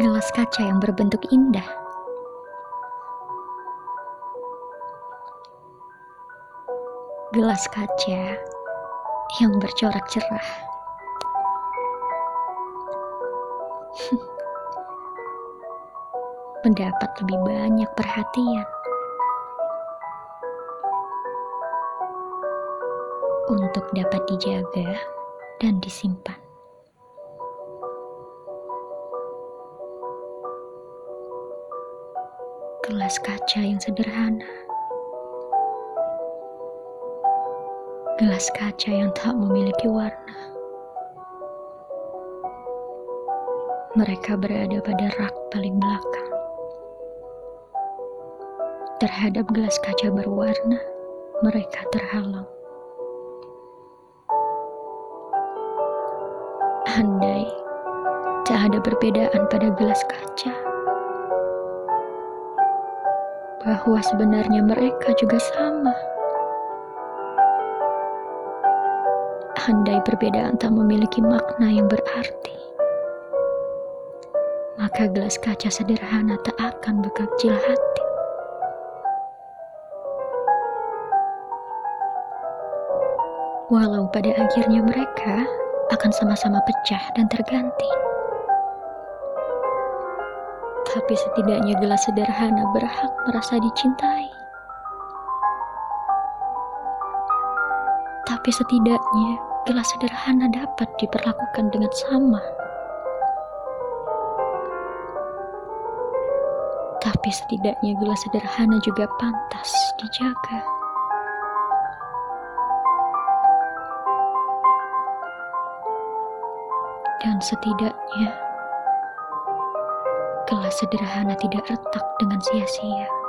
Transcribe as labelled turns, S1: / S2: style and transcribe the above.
S1: gelas kaca yang berbentuk indah. Gelas kaca yang bercorak cerah. Mendapat lebih banyak perhatian. Untuk dapat dijaga dan disimpan. Gelas kaca yang sederhana. Gelas kaca yang tak memiliki warna. Mereka berada pada rak paling belakang. Terhadap gelas kaca berwarna, mereka terhalang. Andai tak ada perbedaan pada gelas kaca, bahwa sebenarnya mereka juga sama. Andai perbedaan tak memiliki makna yang berarti, maka gelas kaca sederhana tak akan berkecil hati. Walau pada akhirnya mereka akan sama-sama pecah dan terganti tapi setidaknya gelas sederhana berhak merasa dicintai. Tapi setidaknya gelas sederhana dapat diperlakukan dengan sama. Tapi setidaknya gelas sederhana juga pantas dijaga. Dan setidaknya sederhana tidak retak dengan sia-sia.